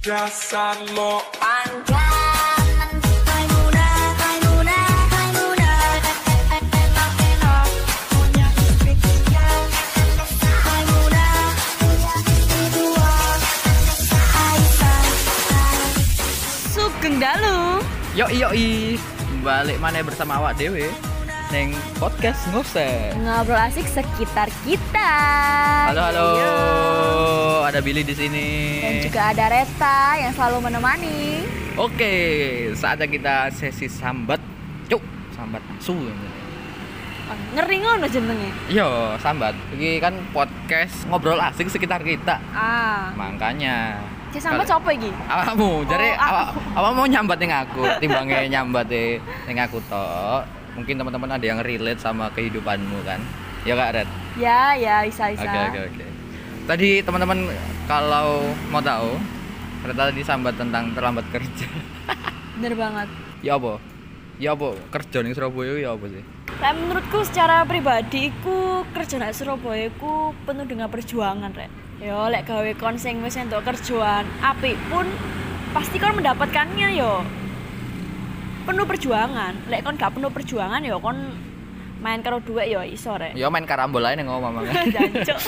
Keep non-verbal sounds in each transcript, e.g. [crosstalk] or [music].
Dasar lo. Sugeng dalu. Yo yo balik mana bersama awak dewe neng podcast ngose. Ngobrol asik sekitar kita. Halo halo, Yo. ada Billy di sini. Dan juga ada Reta yang selalu menemani. Oke, saatnya kita sesi sambat. Cuk, sambat asu. Oh, ngeri ngono jenenge. Yo, sambat. Ini kan podcast ngobrol asik sekitar kita. Ah. Makanya Si sambat sapa iki? awakmu jadi Oh, awak awak mau nyambat ning aku timbangnya nyambat e ning aku tok mungkin teman-teman ada yang relate sama kehidupanmu kan ya kak Red Ya, ya, bisa bisa. oke oke oke tadi teman-teman kalau mau tahu Red tadi sambat tentang terlambat kerja [laughs] Bener banget. ya apa ya apa kerja ning Surabaya ya apa sih Lah menurutku secara pribadi iku kerja nang Surabaya iku penuh dengan perjuangan, Rek. Yo, lek gawe kon sing wis entuk kerjaan apik pun pasti kon mendapatkannya yo. Penuh perjuangan. Lek kon gak penuh perjuangan yo kon main karo duit yo iso, Rek. ya main karambol aja ngomong [laughs] Jancuk.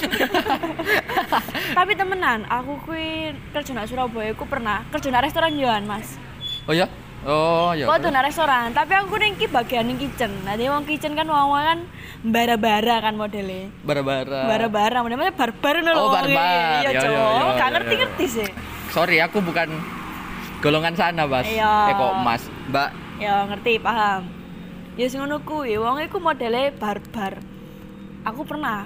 Tapi temenan, aku kuwi kerja nang Surabaya iku pernah kerja nang restoran yoan, Mas. oh ya oh ya Kok tuh nang restoran, tapi aku ning ki bagian ning kitchen. Nah, dia wong kitchen kan wong kan bara-bara kan modelnya. bara-bara Bara-bara, modelnya barbar ngono lho. Oh, barbar. Iya, Ya, Cok. ya, ya, Gak ya, ngerti-ngerti sih. sorry aku bukan golongan sana Bas Iya. eh kok Mas Mbak Ya ngerti, paham. Ya sing ngono kuwi, wong iku modele barbar. Aku pernah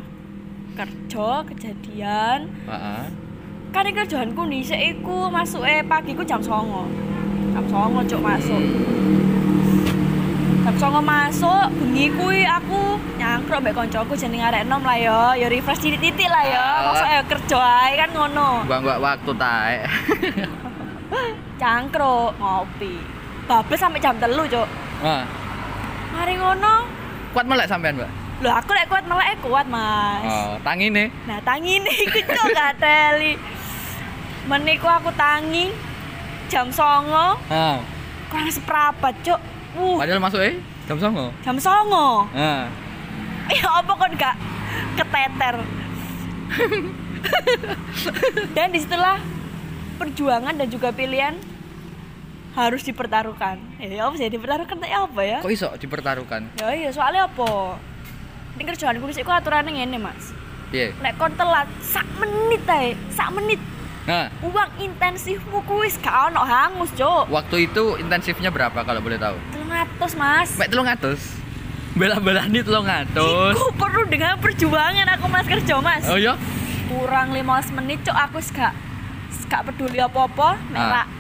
kerja kejadian Heeh. kan kerjaanku dhisik iku masuk eh pagi ku jam 09.00. Jam 09.00 cuk masuk. Jam 09.00 masuk, bengi kuwi aku nyangkruk mbek koncoku jeneng arek enom lah ya, ya refresh titik-titik lah ya. Alah. Masa ayo kerja ae kan ngono. Buang-buang waktu tae. Cangkruk ngopi. Babes sampai jam telu cuk. Nah, Mari ngono. kuat melek sampean, Mbak. Loh aku lek kuat melek kuat, Mas. Oh, tangine. Nah, tangi ini iku cuk gateli. Meniku aku tangi jam 09.00 Nah, kurang seprapat cuk uh padahal masuk eh jam 09.00. jam songo Nah, ya apa kon gak keteter [laughs] dan di situlah perjuangan dan juga pilihan harus dipertaruhkan ya apa sih dipertaruhkan tak apa ya kok iso dipertaruhkan? ya iya soalnya apa ini kerjaan kulis iku aturannya ngene mas Piye? lek kon telat sak menit ae sak menit Nah, uang intensifmu kuis gak ono hangus cuk waktu itu intensifnya berapa kalau boleh tahu? 300 mas Mek 300. Bela-belani 300. Iku perlu dengan perjuangan aku mas kerja mas Oh iya? kurang 15 menit cok aku gak gak peduli apa-apa merah ah.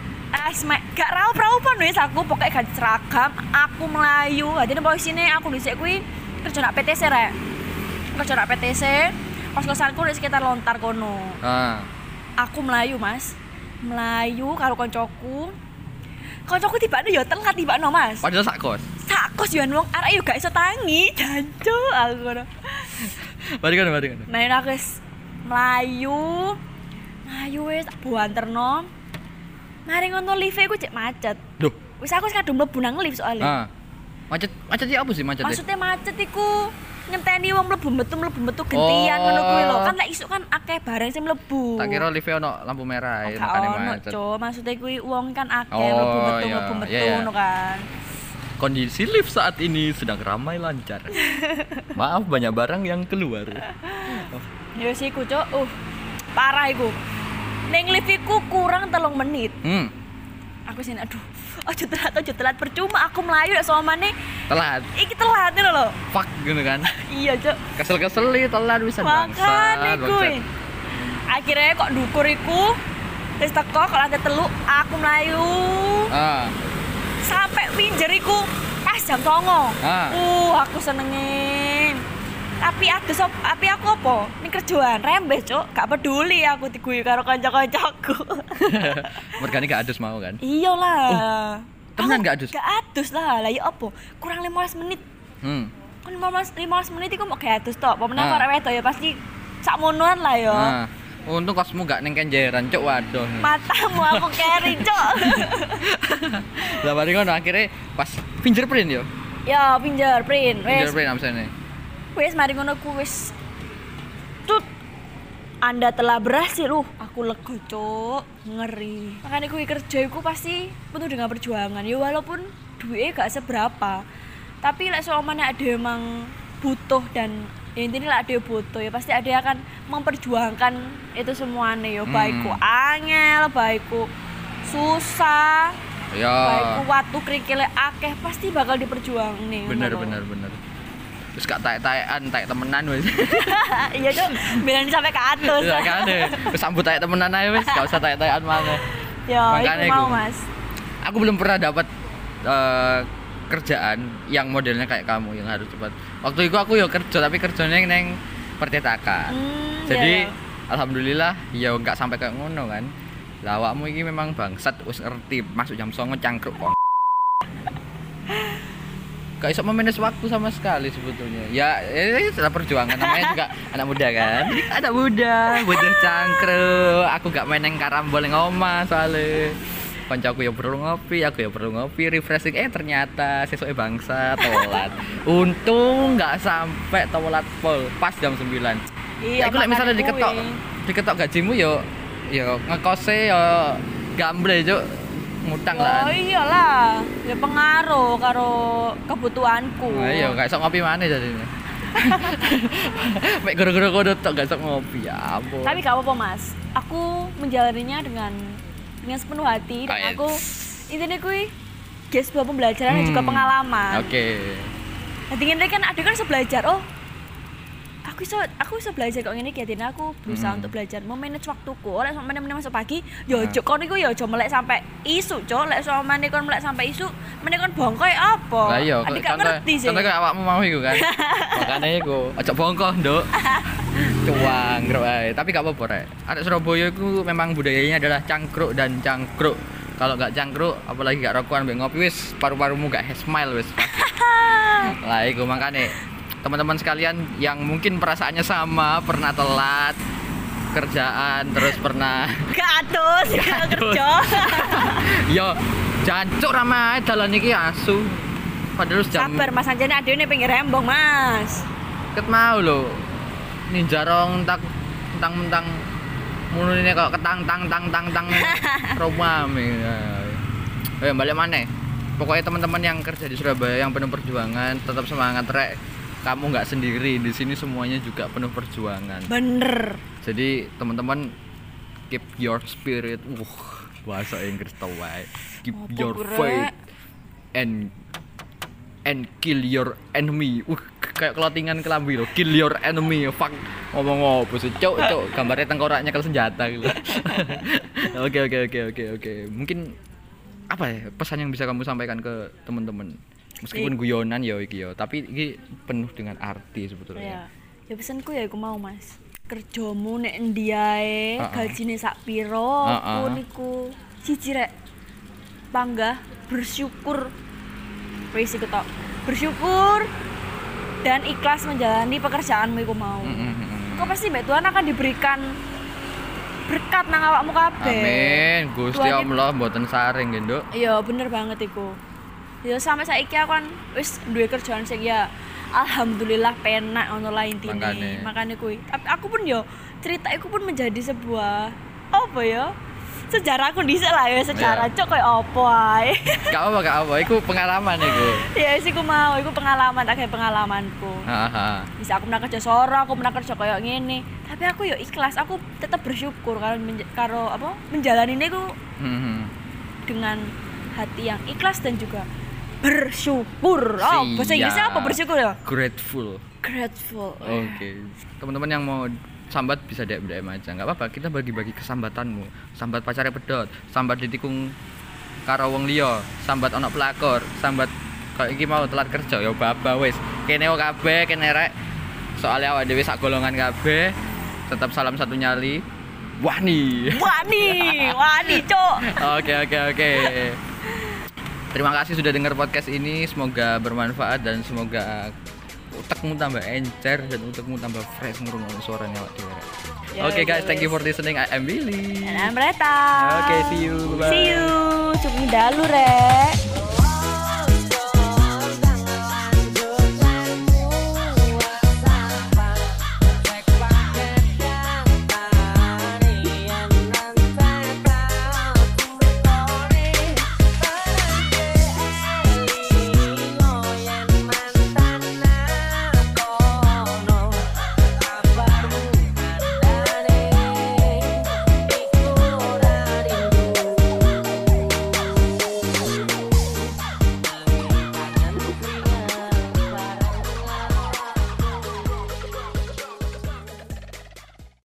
Mek gak raup raupan wis aku pokoknya gak seragam aku melayu. Jadi posisinya aku di kuwi kerja nak PTC rek. Kerja nak PTC pas kosanku di sekitar lontar kono. Nah, aku melayu mas. Melayu karo koncoku. Koncoku tiba ya telat tiba no mas. Padahal sak kos. sakos yo wong arek yo gak iso tangi. [laughs] Jancu aku ngono. Mari kan, mari kan. Nah, ini aku melayu. Melayu wis tak buanterno. Mari ngono lift ku cek macet. Duh. Wis aku wis kadung mlebu nang lift soalnya. Nah. Macet macetnya apa sih macetnya? Maksudnya macet iku ngenteni wong mlebu metu mlebu metu gentian Oh. ngono kuwi lho. Kan lek isuk kan akeh barang sing mlebu. Tak kira liftnya ono lampu merah, Oh, ya, ono, macet. Cuk. Maksudnya kuwi wong kan akeh Oh, mlebu metu iya, mlebu metu iya, iya. ngono kan. Kondisi lift saat ini sedang ramai lancar. [laughs] Maaf banyak barang yang keluar. Ya wis iku, Cuk. Uh, parah iku. Ning lift iku kurang telung menit. Hmm, aku sini aduh aja telat aja telat percuma aku melayu ya sama mana telat. iki telat ini loh Fuck gitu kan. [laughs] iya cok Kesel-kesel nih telat bisa kuy bangsat. akhirnya kok dukur iku terus teko kalau ada telu aku melayu Ah, sampai pinjer iku pas jam songo Ah. uh aku senengin tapi aku sop tapi aku apa ini kerjaan rembes cok gak peduli aku diguyu karo kanca-kancaku [laughs] mergane gak adus mau kan? iyalah temenan Aku gak adus? gak adus lah lah ya apa kurang 15 menit Hmm. kan 15 15 menit iku mau kayak adus tok. Pemenang Ah. arek wedok ya pasti sak monoan lah ya. Nah, Untung kosmu gak neng kenjeran, cok waduh. Matamu aku [laughs] carry, Cok. Lah bari ngono akhirnya pas fingerprint yo. ya, fingerprint. Fingerprint amsane. Wes mari ngono ku wis tut. Anda telah berhasil uh. Aku lega cok ngeri. Makanya kuwi kerja iku pasti penuh dengan perjuangan. Ya walaupun duitnya gak seberapa. Tapi lek soalnya ada emang butuh dan ya intinya lah ada yang butuh ya pasti ada yang akan memperjuangkan itu semuanya. Ya Hmm. baikku angel baikku susah Ya. baikku waktu kerikile akeh pasti bakal diperjuang nih Bener bener bener. Terus gak taek-taekan, taek temenan wis. [laughs] iya cok bilang sampai ke atas Ya kan. Wis sambut taek temenan aja wis, gak usah taek-taekan mana. ya Makanya itu mau iku. mas Aku belum pernah dapat eh, kerjaan yang modelnya kayak kamu yang harus cepat. Waktu itu aku ya kerja tapi kerjanya neng percetakan. Hmm, Jadi iya, iya. alhamdulillah ya nggak sampai kayak ngono kan. Lah awakmu iki memang bangsat wis ngerti masuk jam 09.00 cangkruk kok. Gak bisa memanage waktu sama sekali sebetulnya. Ya, ini setelah perjuangan namanya juga [laughs] anak muda kan. Anak muda, butuh cangkruk. Aku gak main yang karambol yang oma soalnya. Koncoku ya perlu ngopi, aku ya perlu ngopi, refreshing. Eh ternyata sesuai bangsa telat. [laughs] Untung nggak sampai telat pol pas jam 9 iya lek misalnya diketok, diketok gajimu yo yo ngekose yo gamble cuk ngutang oh lah. iyalah ya pengaruh karo kebutuhanku Nah, iya gak sok ngopi mana jadi ini. [laughs] Mek guru-guru kodo tok gak sok ngopi ya ampun. tapi gak apa-apa mas aku menjalaninya dengan dengan sepenuh hati dan Kayak- aku intinya kui guys sebuah pembelajaran dan juga Hmm, pengalaman Oke. Nanti ini kan ada kan bisa belajar. Oh, aku bisa aku bisa belajar kok ini kiatin aku berusaha Hmm. untuk belajar memanage waktuku. Oleh sama meneh masuk pagi, yo Ah. ojo kon iku yo ojo melek sampai isu, cok. Lek sama meneh kon melek sampai isu, meneh kon bongkoy apa? Lah iya, Adik gak ngerti sih. Kayak awakmu mau iku kan. [laughs] Makane iku, ojo bongkoh, Nduk. [laughs] Cuang, bro ae. Tapi gak apa-apa, Rek. Anak Surabaya itu memang budayanya adalah cangkruk dan cangkruk. Kalau gak cangkruk, apalagi gak rokokan mbek ngopi wis paru-parumu gak smile wis. [laughs] lah iku makane teman-teman sekalian yang mungkin perasaannya sama, pernah telat kerjaan terus pernah Gak atus, kerja. [laughs] yo jancuk ramai dalan iki asu. Padahal jam Sabar Mas Anjane ada ini pinggir rembong, Mas. ket mau lho ninja rong tak tang mentang mulu ini kok ketang tang tang tang tang [laughs] romame eh balik mana pokoknya teman-teman yang kerja di Surabaya yang penuh perjuangan tetap semangat rek kamu nggak sendiri di sini semuanya juga penuh perjuangan. Bener. jadi teman-teman keep your spirit uh bahasa Inggris tau wae. Keep Apa your gue, faith and and kill your enemy. Uh kayak kelotingan kelambi loh. Kill your enemy fuck. Ngomong apa sih? Cok cok gambarnya tengkoraknya kalau senjata gitu. [laughs] Oke oke oke oke oke. Mungkin apa ya pesan yang bisa kamu sampaikan ke teman-teman meskipun guyonan ya iki ya tapi ini penuh dengan arti Ya. sebetulnya Ya pesanku ya aku mau, Mas. Kerjamu nek endi ae, Heeh. gajine sak piro, aku niku siji rek bangga, bersyukur. Wis iku tok. Bersyukur dan ikhlas menjalani pekerjaanmu iku mau. Mm, mm, mm, mm. Kau pasti mbak Tuhan akan diberikan berkat nang awakmu kabeh. Amin, Gusti Allah mboten saring nggih, Nduk. Iya bener banget iku. Ya sampai saiki aku kan wis duwe kerjaan sing ya alhamdulillah penak ngono lah intine. Makane. Makane kuwi. Tapi aku pun yo cerita iku pun menjadi sebuah apa ya? Sejarah aku dhisik lah ya sejarah Iya. cok koyo apa ae. [laughs] Gak apa gak apa, iku pengalaman iku. ya wis iku mau, iku pengalaman akeh pengalamanku. Bisa aku pernah kerja soro, aku pernah kerja koyo ngene. Tapi aku yo ikhlas, aku tetap bersyukur karo menja- karo apa? Menjalani ini aku Hmm. dengan hati yang ikhlas dan juga bersyukur. Oh, bahasa Inggrisnya apa Siap. bersyukur ya? Grateful. Grateful. Oke. Teman-teman yang mau sambat bisa DM DM aja. nggak apa-apa, kita bagi-bagi kesambatanmu. Sambat pacarnya pedot, sambat ditikung karo wong liya, sambat ana pelakor, sambat kayak iki mau telat kerja ya baba wis. Kene kabeh, kene rek. Soalnya awak dhewe sak golongan kabeh. Tetap salam satu nyali. Wani. Wani, wani, cok. [laughs] Oke oke oke. Terima kasih sudah dengar podcast ini. Semoga bermanfaat dan semoga utekmu tambah encer dan utekmu tambah fresh ngrungokno suaranya. Ya, Oke ya guys, thank you wes. for listening. I am Billy. Dan Amreta. Oke, see you. Bye. See you. Cuk dalu rek.